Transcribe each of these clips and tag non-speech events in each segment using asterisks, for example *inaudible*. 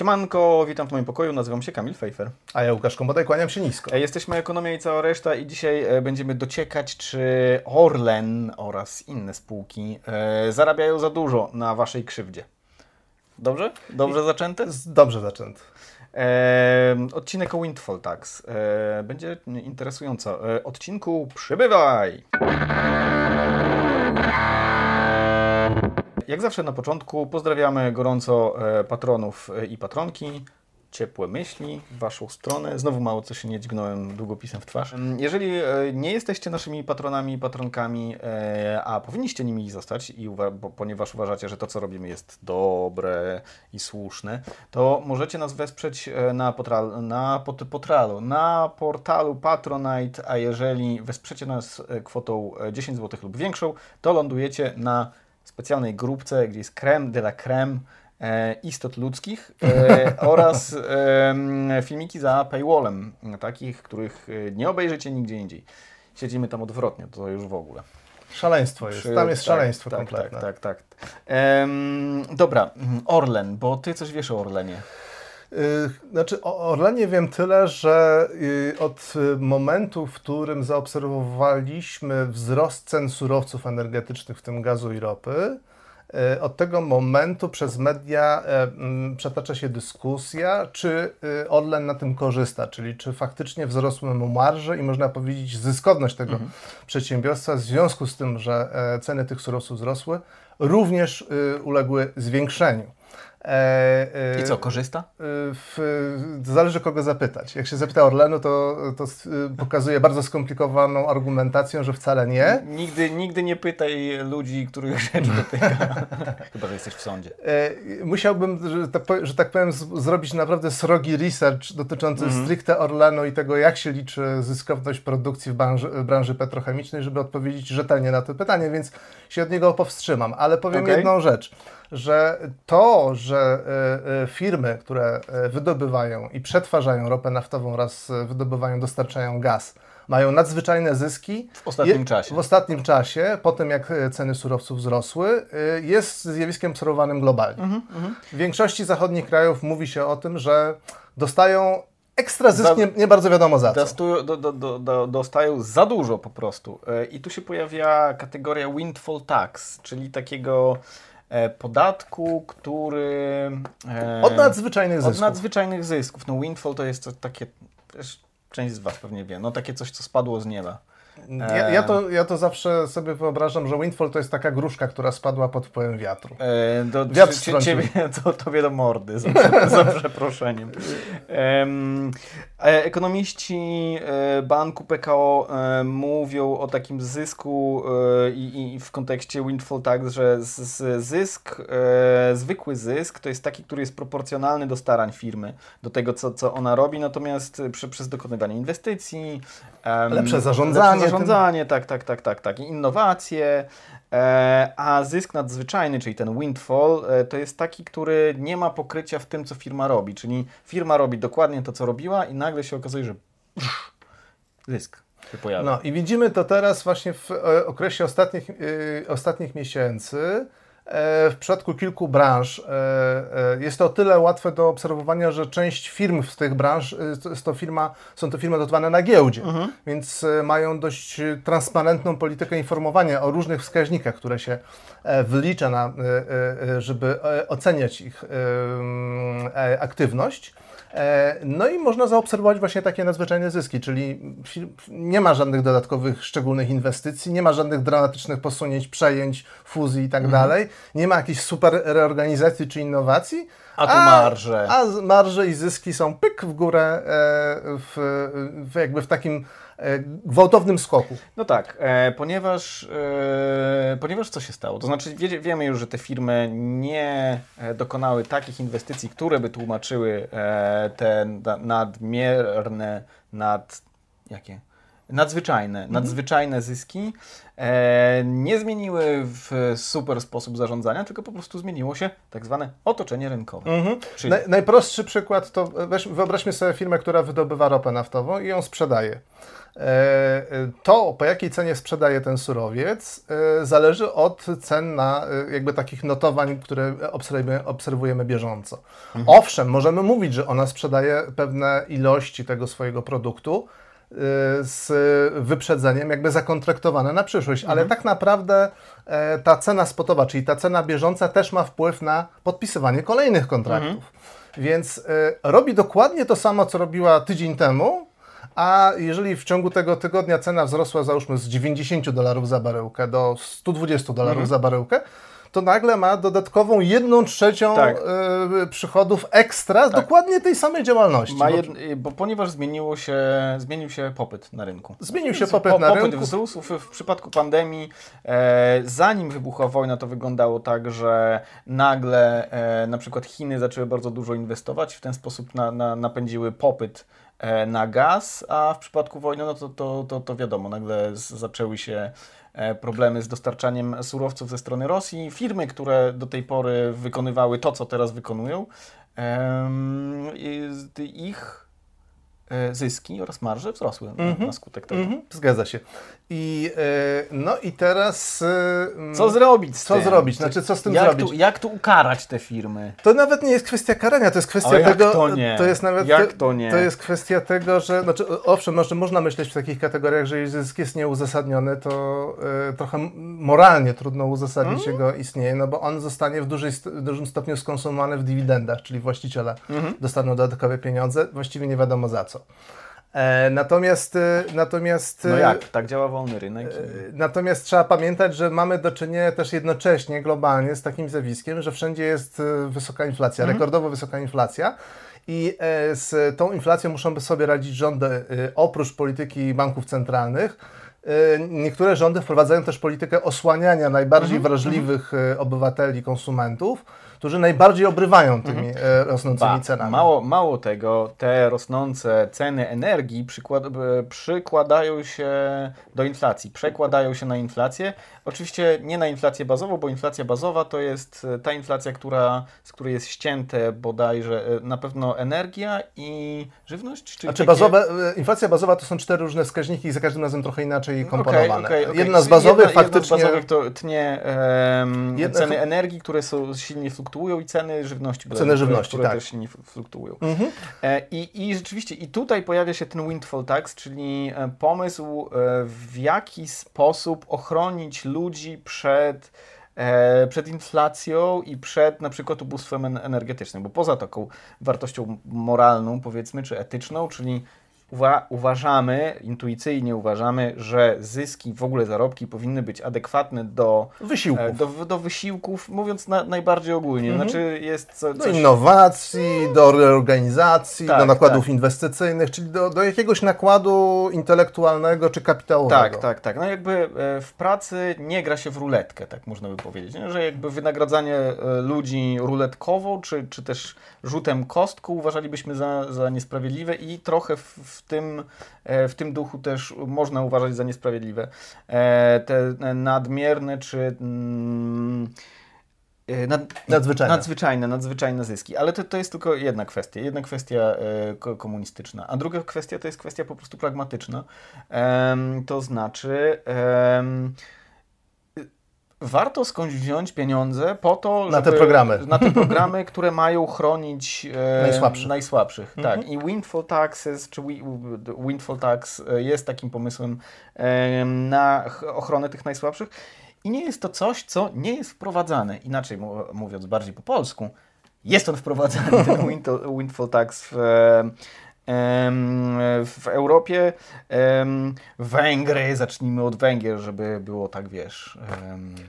Siemanko, witam w moim pokoju, nazywam się Kamil Fejfer. A ja Łukasz Kombodaj, kłaniam się nisko. E, Jesteśmy Ekonomia i cała reszta i dzisiaj e, będziemy dociekać, czy Orlen oraz inne spółki e, zarabiają za dużo na Waszej krzywdzie. Dobrze? Dobrze zaczęte? Dobrze zaczęty. E, odcinek o Windfall Tax. E, będzie interesująco. E, odcinku przybywaj! Jak zawsze na początku pozdrawiamy gorąco e, patronów e, i patronki. Ciepłe myśli w Waszą stronę. Znowu mało co się nie dźgnąłem długopisem w twarz. Mm, Jeżeli e, nie jesteście naszymi patronami i patronkami, a powinniście nimi zostać, i uwa- ponieważ uważacie, że to, co robimy jest dobre i słuszne, to możecie nas wesprzeć na, potral, na pot, potralu, na portalu Patronite, a jeżeli wesprzecie nas kwotą e, 10 zł lub większą, to lądujecie na specjalnej grupce, gdzie jest creme de la creme e, istot ludzkich e, *laughs* oraz filmiki za paywallem, takich, których e, nie obejrzycie nigdzie indziej. Siedzimy tam odwrotnie, to już w ogóle. Szaleństwo jest. Tam jest tak, szaleństwo tak, kompletne. Tak, tak, tak. Em, dobra, mm, Orlen, bo ty coś wiesz o Orlenie. Y, Znaczy o Orlenie wiem tyle, że y, od y, momentu, w którym zaobserwowaliśmy wzrost cen surowców energetycznych, w tym gazu i ropy, od tego momentu przez media mm, przetacza się dyskusja, czy Orlen na tym korzysta, czyli czy faktycznie wzrosły mu marże i można powiedzieć zyskowność tego przedsiębiorstwa w związku z tym, że e, ceny tych surowców wzrosły, również uległy zwiększeniu. E, e, I co, korzysta? Y, W, zależy kogo zapytać. Jak się zapyta Orlenu, to, to y, pokazuje bardzo skomplikowaną argumentacją, że wcale nie. Nigdy, nigdy nie pytaj ludzi, których rzecz dotyka. *laughs* Chyba, że jesteś w sądzie. E, Musiałbym, że tak, że tak powiem, z- zrobić naprawdę srogi research dotyczący stricte Orlenu i tego, jak się liczy zyskowność produkcji w branży, w branży petrochemicznej, żeby odpowiedzieć rzetelnie na to pytanie, więc się od niego powstrzymam. Ale powiem Okej. jedną rzecz, że to, że e, e, firmy, które e, wydobywają i przetwarzają ropę naftową oraz wydobywają, dostarczają gaz, mają nadzwyczajne zyski. W ostatnim Je- czasie. W ostatnim czasie, po tym jak ceny surowców wzrosły, jest zjawiskiem obserwowanym globalnie. Mhm, W większości zachodnich krajów mówi się o tym, że dostają ekstra zysk, Za- nie, nie bardzo wiadomo za co. Do, do, do, do, dostają za dużo po prostu. I tu się pojawia kategoria windfall tax, czyli takiego podatku, który... e, Od nadzwyczajnych Od zysków. nadzwyczajnych zysków. No windfall to jest to takie... Część z Was pewnie wie. No takie coś, co spadło z nieba. Ja, ja, to, ja to zawsze sobie wyobrażam, że windfall to jest taka gruszka, która spadła pod wpływem wiatru. E, do, Wiatr strącił. ciebie, *laughs* to, tobie do mordy, za, *laughs* za przeproszeniem. Em, ekonomiści e, banku PKO e, mówią o takim zysku e, i, i w kontekście windfall tax, że z, z zysk, zwykły zysk to jest taki, który jest proporcjonalny do starań firmy, do tego, co, co ona robi, natomiast przy, przez dokonywanie inwestycji, Lepsze zarządzanie. Zarządzanie tak, tak, tak, tak, tak, i innowacje, E, a zysk nadzwyczajny, czyli ten windfall, e, to jest taki, który nie ma pokrycia w tym, co firma robi. Czyli firma robi dokładnie to, co robiła i nagle się okazuje, że pff, zysk. No i widzimy to teraz właśnie w e, okresie ostatnich, e, ostatnich miesięcy. E, W przypadku kilku branż e, e, jest to o tyle łatwe do obserwowania, że część firm z tych branż jest to firma, są to firmy dotowane na giełdzie, więc e, mają dość transparentną politykę informowania o różnych wskaźnikach, które się wlicza, na, żeby oceniać ich aktywność. E, No i można zaobserwować właśnie takie nadzwyczajne zyski, czyli nie ma żadnych dodatkowych szczególnych inwestycji, nie ma żadnych dramatycznych posunięć, przejęć, fuzji i tak Mhm. dalej, nie ma jakiejś super reorganizacji czy innowacji. A tu marże. A z- marże i zyski są pyk w górę e, w, w jakby w takim e, gwałtownym skoku. No tak, e, ponieważ, e, ponieważ co się stało? To znaczy wie, wiemy już, że te firmy nie e, dokonały takich inwestycji, które by tłumaczyły e, te na- nadmierne, nad... jakie? Nadzwyczajne, Mhm. nadzwyczajne zyski e, nie zmieniły w super sposób zarządzania, tylko po prostu zmieniło się tak zwane otoczenie rynkowe. Mhm. Czyli Naj, najprostszy przykład to weź, wyobraźmy sobie firmę, która wydobywa ropę naftową i ją sprzedaje. E, e, To, po jakiej cenie sprzedaje ten surowiec, e, zależy od cen na e, jakby takich notowań, które obserwujemy, obserwujemy bieżąco. Owszem, możemy mówić, że ona sprzedaje pewne ilości tego swojego produktu e, z wyprzedzeniem, jakby zakontraktowane na przyszłość, ale tak naprawdę e, ta cena spotowa, czyli ta cena bieżąca też ma wpływ na podpisywanie kolejnych kontraktów. Więc e, robi dokładnie to samo, co robiła tydzień temu, a jeżeli w ciągu tego tygodnia cena wzrosła załóżmy z 90 dolarów za baryłkę do 120 dolarów za baryłkę, to nagle ma dodatkową jedną trzecią Tak. e, przychodów ekstra z dokładnie tej samej działalności. ma Bo jed... bo ponieważ zmieniło się, zmienił się popyt na rynku. Zmienił się Po- popyt na popyt rynku. wzrósł. W, w przypadku pandemii, e, zanim wybuchła wojna, to wyglądało tak, że nagle e, na przykład Chiny zaczęły bardzo dużo inwestować, w ten sposób na, na, napędziły popyt na gaz, a w przypadku wojny, no to, to, to, to wiadomo, nagle zaczęły się e, problemy z dostarczaniem surowców ze strony Rosji. Firmy, które do tej pory wykonywały to, co teraz wykonują, ich e, zyski oraz marże wzrosły na, na skutek tego. Mhm, zgadza się. I, e, no i teraz... e, Co zrobić z Co tym? zrobić? Znaczy, co z tym jak zrobić? Tu, jak tu ukarać te firmy? To nawet nie jest kwestia karania, to jest kwestia Ale tego. to nie? jest nawet. Jak to nie? To jest kwestia tego, że. Znaczy, owszem, może, można myśleć w takich kategoriach, że jeżeli zysk jest nieuzasadniony, to e, trochę moralnie trudno uzasadnić Mm. jego istnienie, no bo on zostanie w, dużej, w dużym stopniu skonsumowany w dywidendach, czyli właściciele Mhm. dostaną dodatkowe pieniądze, właściwie nie wiadomo za co. E, natomiast. E, natomiast No e, jak? Tak działa wolny rynek. i- Natomiast trzeba pamiętać, że mamy do czynienia też jednocześnie globalnie z takim zjawiskiem, że wszędzie jest e, wysoka inflacja, rekordowo wysoka inflacja. I e, z tą inflacją muszą by sobie radzić rządy e, oprócz polityki banków centralnych. E, Niektóre rządy wprowadzają też politykę osłaniania najbardziej wrażliwych e, obywateli, konsumentów, którzy najbardziej obrywają tymi e, rosnącymi Ba, cenami. mało, mało tego, te rosnące ceny energii przykład, przykładają się do inflacji, przekładają się na inflację. Oczywiście nie na inflację bazową, bo inflacja bazowa to jest e, ta inflacja, która, z której jest ścięte bodajże e, na pewno energia i żywność. Czyli Znaczy bazowe, e, inflacja bazowa to są cztery różne wskaźniki i za każdym razem trochę inaczej komponowane. Okej, okej, okej. Jedna z bazowych jedna, faktycznie... Jedna z bazowych to tnie em, Jedna- ceny energii, które są, silnie fluktuują i ceny żywności. Ceny żywności, które, które tak. też silnie fluktuują. Mhm. I, I rzeczywiście, i tutaj pojawia się ten windfall tax, czyli pomysł, w jaki sposób ochronić ludzi przed, e, przed inflacją i przed na przykład ubóstwem en- energetycznym. Bo poza taką wartością moralną, powiedzmy, czy etyczną, czyli uwa- uważamy, intuicyjnie uważamy, że zyski, w ogóle zarobki powinny być adekwatne do, Wysiłków. e, do, do wysiłków, mówiąc na, najbardziej ogólnie. Mhm. Znaczy jest co, do coś... innowacji, do reorganizacji, Tak, do nakładów tak. inwestycyjnych, czyli do, do jakiegoś nakładu intelektualnego czy kapitałowego. Tak, tak, tak. No jakby e, w pracy nie gra się w ruletkę, tak można by powiedzieć, nie? że jakby wynagradzanie e, ludzi ruletkowo, czy, czy też rzutem kostką uważalibyśmy za, za niesprawiedliwe i trochę w, w, tym, e, w tym duchu też można uważać za niesprawiedliwe e, te nadmierne, czy mm, e, nad, Nadzwyczajne. Nadzwyczajne, nadzwyczajne zyski. Ale to, to jest tylko jedna kwestia. Jedna kwestia e, ko- komunistyczna. A druga kwestia to jest kwestia po prostu pragmatyczna. To znaczy. Warto skądś wziąć pieniądze po to, Na żeby, te programy. Na te *laughs* programy, które mają chronić e, Najsłabszych. najsłabszych. Mhm. Tak. I windfall taxes, czy wi- windfall tax e, jest takim pomysłem e, na ch- ochronę tych najsłabszych. I nie jest to coś, co nie jest wprowadzane. Inaczej mówiąc, bardziej po polsku, jest on wprowadzany, ten *laughs* windfall, tax w, w Europie. Węgry, zacznijmy od Węgier, żeby było tak, wiesz.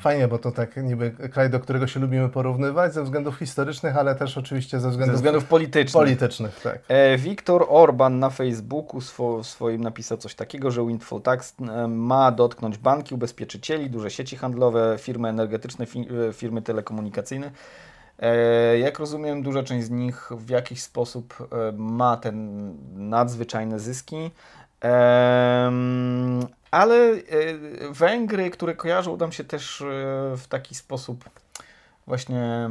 Fajnie, bo to tak niby kraj, do którego się lubimy porównywać ze względów historycznych, ale też oczywiście ze Ze względów, względów politycznych. politycznych. Tak. E, Viktor Orban na Facebooku swo, swoim napisał coś takiego, że windfall tax ma dotknąć banki, ubezpieczycieli, duże sieci handlowe, firmy energetyczne, e, firmy telekomunikacyjne. E, Jak rozumiem, duża część z nich w jakiś sposób e, ma ten nadzwyczajne zyski. Ale e, Węgry, które kojarzą nam się też w taki sposób właśnie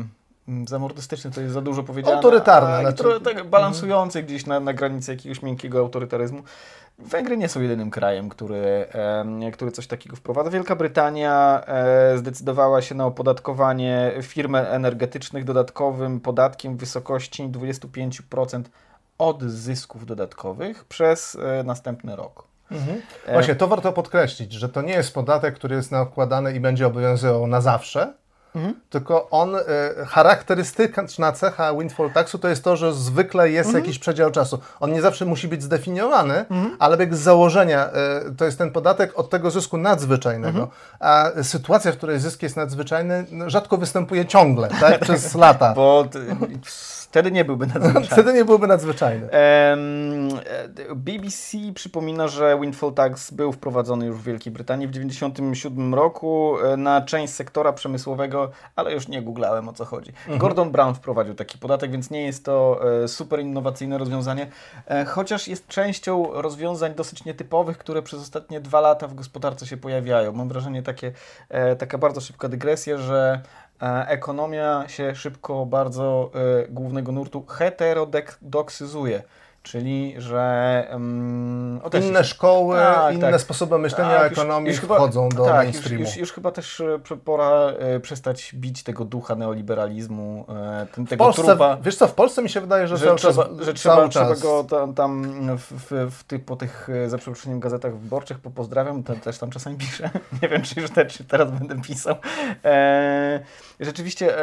zamordystyczny, to jest za dużo powiedziane. Autorytarny, znaczy- trochę tak balansujący gdzieś na, na granicy jakiegoś miękkiego autorytaryzmu. Węgry nie są jedynym krajem, który, em, który coś takiego wprowadza. Wielka Brytania e, zdecydowała się na opodatkowanie firm energetycznych dodatkowym podatkiem w wysokości 25% od zysków dodatkowych przez e, następny rok. Mhm. E, Właśnie, to warto podkreślić, że to nie jest podatek, który jest nakładany i będzie obowiązywał na zawsze, Mhm. tylko on, e, charakterystyczna cecha windfall taxu to jest to, że zwykle jest Mhm. jakiś przedział czasu. On nie zawsze musi być zdefiniowany, ale jak z założenia e, to jest ten podatek od tego zysku nadzwyczajnego. Mhm. A sytuacja, w której zysk jest nadzwyczajny, no, rzadko występuje ciągle, tak, *laughs* przez lata. Bo t- wtedy nie byłby *laughs* nadzwyczajny. Wtedy nie byłby nadzwyczajny. E, BBC przypomina, że windfall tax był wprowadzony już w Wielkiej Brytanii w 1997 roku e, na część sektora przemysłowego, ale już nie googlałem o co chodzi. Gordon Brown wprowadził taki podatek, więc nie jest to e, super innowacyjne rozwiązanie, chociaż jest częścią rozwiązań dosyć nietypowych, które przez ostatnie dwa lata w gospodarce się pojawiają. Mam wrażenie takie, taka bardzo szybka dygresja, że Ekonomia się szybko bardzo e, głównego nurtu heterodoksyzuje, czyli że um, też Inne szkoły, Tak, inne tak. sposoby myślenia tak, już- ekonomii już wchodzą do tak, mainstreamu. Już, już, już chyba też e, pora e, przestać bić tego ducha neoliberalizmu, e, ten, W tego Polsce, trupa. wiesz co, w Polsce mi się wydaje, że, Że, trzeba, czas, że trzeba, trzeba go tam, tam w, w, w tych, po tych, za przeproszeniem, gazetach wyborczych popozdrawiam, te, też tam czasami piszę. *laughs* Nie wiem, czy już te, czy teraz będę pisał. E, rzeczywiście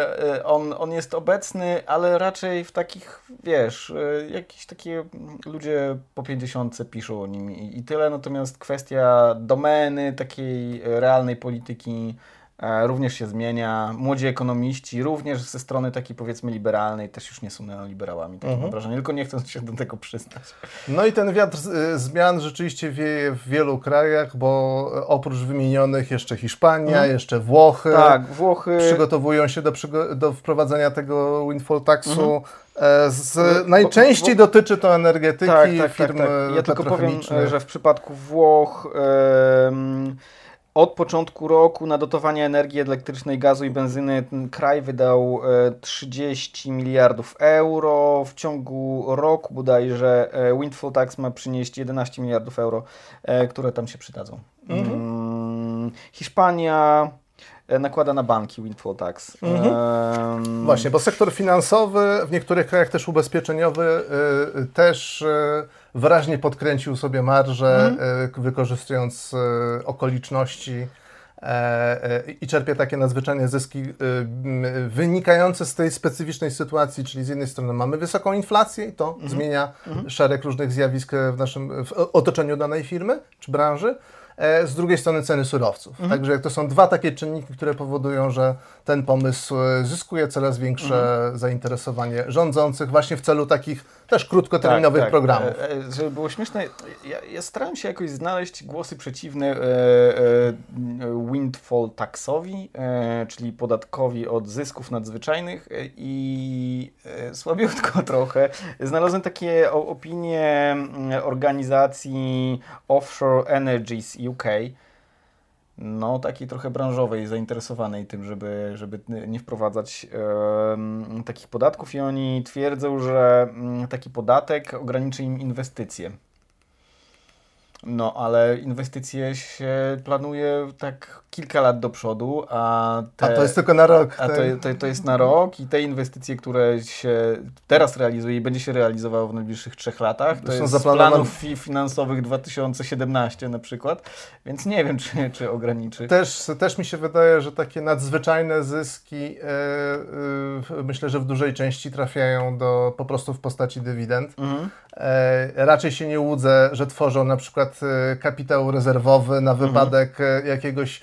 on, on jest obecny, ale raczej w takich, wiesz, jakieś takie ludzie po 50 piszą o nim i, tyle. Natomiast kwestia domeny takiej realnej polityki również się zmienia. Młodzi ekonomiści również ze strony takiej powiedzmy liberalnej też już nie są neoliberałami, takie Mhm. mam wrażenie, tylko nie chcą się do tego przyznać. No i ten wiatr y, zmian rzeczywiście wieje w wielu krajach, bo oprócz wymienionych jeszcze Hiszpania, Mhm. jeszcze Włochy Tak, Włochy... przygotowują się do, przygo- do wprowadzenia tego windfall taxu. E, Z, No, najczęściej bo- dotyczy to energetyki, tak, tak, tak, firm tak. Ja tylko powiem, że w przypadku Włoch em, od początku roku na dotowanie energii elektrycznej, gazu i benzyny ten kraj wydał e, 30 miliardów euro. W ciągu roku bodajże e, windfall tax ma przynieść 11 miliardów euro, e, które tam się przydadzą. Mhm. Mm, Hiszpania e, nakłada na banki windfall tax. Mhm. Em, Właśnie, bo sektor finansowy, w niektórych krajach też ubezpieczeniowy, y, też y, wyraźnie podkręcił sobie marże, Mhm. wykorzystując okoliczności e, e, i czerpie takie nadzwyczajne zyski wynikające z tej specyficznej sytuacji, czyli z jednej strony mamy wysoką inflację i to Mhm. zmienia szereg różnych zjawisk w naszym w otoczeniu danej firmy czy branży. E, Z drugiej strony ceny surowców. Mhm. Także to są dwa takie czynniki, które powodują, że ten pomysł e, zyskuje coraz większe Mhm. zainteresowanie rządzących właśnie w celu takich też krótkoterminowych programów. E, e, Żeby było śmieszne, ja, ja starałem się jakoś znaleźć głosy przeciwne e, e, windfall taxowi, e, czyli podatkowi od zysków nadzwyczajnych e, i e, słabiutko *laughs* trochę. Znalazłem takie opinie mm, organizacji Offshore Energies UK, no, takiej trochę branżowej, zainteresowanej tym, żeby, żeby nie wprowadzać em, takich podatków i oni twierdzą, że mm, taki podatek ograniczy im inwestycje. No, ale inwestycje się planuje tak kilka lat do przodu, a te... A to jest tylko na rok. A to, tak? to, to jest na rok i te inwestycje, które się teraz realizuje i będzie się realizowało w najbliższych trzech latach, to Są jest z zaplanowane- planów fi- finansowych 2017 na przykład, więc nie wiem, *laughs* czy, czy ograniczy. Też, też mi się wydaje, że takie nadzwyczajne zyski e, e, myślę, że w dużej części trafiają do po prostu w postaci dywidend. Mhm. E, raczej się nie łudzę, że tworzą na przykład e, kapitał rezerwowy na wypadek e, jakiegoś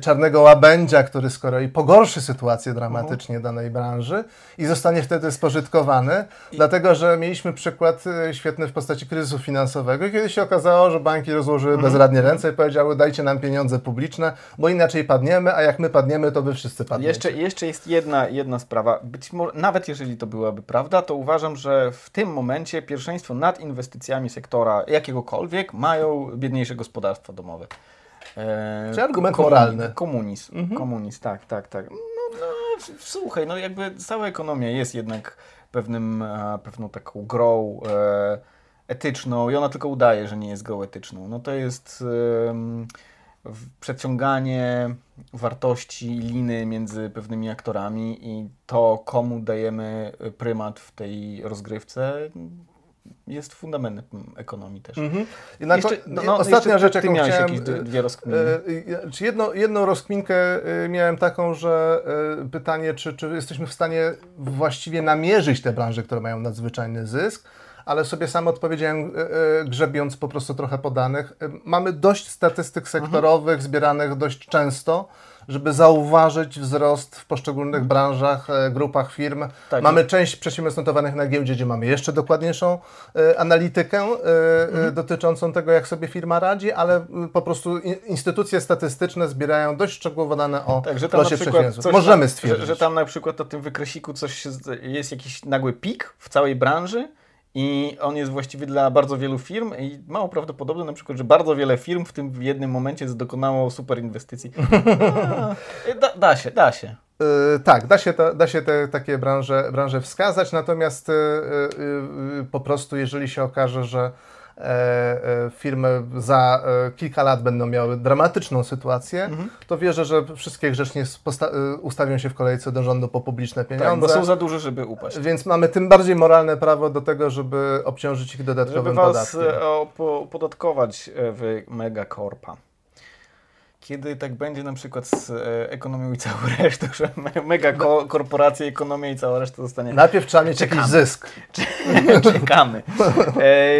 czarnego łabędzia, który z kolei pogorszy sytuację dramatycznie danej branży i zostanie wtedy spożytkowany, dlatego że mieliśmy przykład e, świetny w postaci kryzysu finansowego, kiedy się okazało, że banki rozłożyły bezradnie ręce i powiedziały dajcie nam pieniądze publiczne, bo inaczej padniemy, a jak my padniemy, to wy wszyscy padniecie. Jeszcze, jeszcze jest jedna, jedna sprawa. Być może, nawet jeżeli to byłaby prawda, to uważam, że w tym momencie pierwszeństwo nad inwestycjami sektora jakiegokolwiek mają biedniejsze gospodarstwa domowe. E, Czy argument komuni- moralny. Komunizm, komunizm, tak, tak, tak. No, no, słuchaj, no jakby cała ekonomia jest jednak pewnym, e, pewną taką grą e, etyczną i ona tylko udaje, że nie jest grą etyczną. No to jest w- przeciąganie wartości liny między pewnymi aktorami i to, komu dajemy prymat w tej rozgrywce, jest fundamentem ekonomii też. I na Jeszcze- no, no, ostatnia rzecz, jaką miałeś chciałem... jakieś dwie- dwie rozkminy. e, e, czy jedno, jedną rozkminkę miałem taką, że pytanie, czy, czy jesteśmy w stanie właściwie namierzyć te branże, które mają nadzwyczajny zysk, ale sobie sam odpowiedziałem, e, e, grzebiąc po prostu trochę po danych. E, Mamy dość statystyk sektorowych zbieranych dość często, żeby zauważyć wzrost w poszczególnych branżach, e, grupach firm. Tak. Mamy część przedsiębiorstw notowanych na giełdzie, gdzie mamy jeszcze dokładniejszą analitykę Mhm. dotyczącą tego, jak sobie firma radzi, ale po prostu in, instytucje statystyczne zbierają dość szczegółowe dane o Tak, że tam na losie przedsiębiorstw. Możemy stwierdzić. Że, że tam na przykład na tym wykresiku coś jest jakiś nagły pik w całej branży i on jest właściwie dla bardzo wielu firm i mało prawdopodobne na przykład, że bardzo wiele firm w tym dokonało momencie dokonało super inwestycji. A, *laughs* da, da się, da się. E, tak, da się, to, da się te takie branże, branże wskazać, natomiast e, e, e, po prostu jeżeli się okaże, że e, e, firmy za e, kilka lat będą miały dramatyczną sytuację, Mhm. to wierzę, że wszystkie grzecznie e, ustawią się w kolejce do rządu po publiczne Tak, pieniądze. bo są za duże, żeby upaść. Więc mamy tym bardziej moralne prawo do tego, żeby obciążyć ich Żeby dodatkowym was podatkiem. e, opo- opodatkować e, w megakorpa. Kiedy tak będzie na przykład z e, ekonomią i całą *laughs* resztą, że me- mega ko- korporacje, ekonomia i cała reszta zostanie Najpierw trzeba mieć jakiś Czekamy. zysk. *laughs* Czekamy.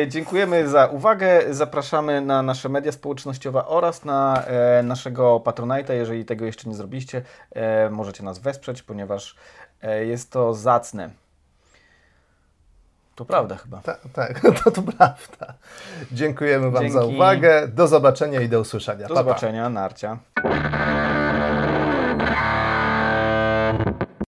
E, dziękujemy za uwagę. Zapraszamy na nasze media społecznościowe oraz na e, naszego Patronite'a. Jeżeli tego jeszcze nie zrobiliście, e, możecie nas wesprzeć, ponieważ e, jest to zacne. To prawda chyba. Ta, tak, *laughs* to, to prawda. Dziękujemy Wam za Dzięki. uwagę. Do zobaczenia i do usłyszenia. Do Pa, pa. zobaczenia, narcia.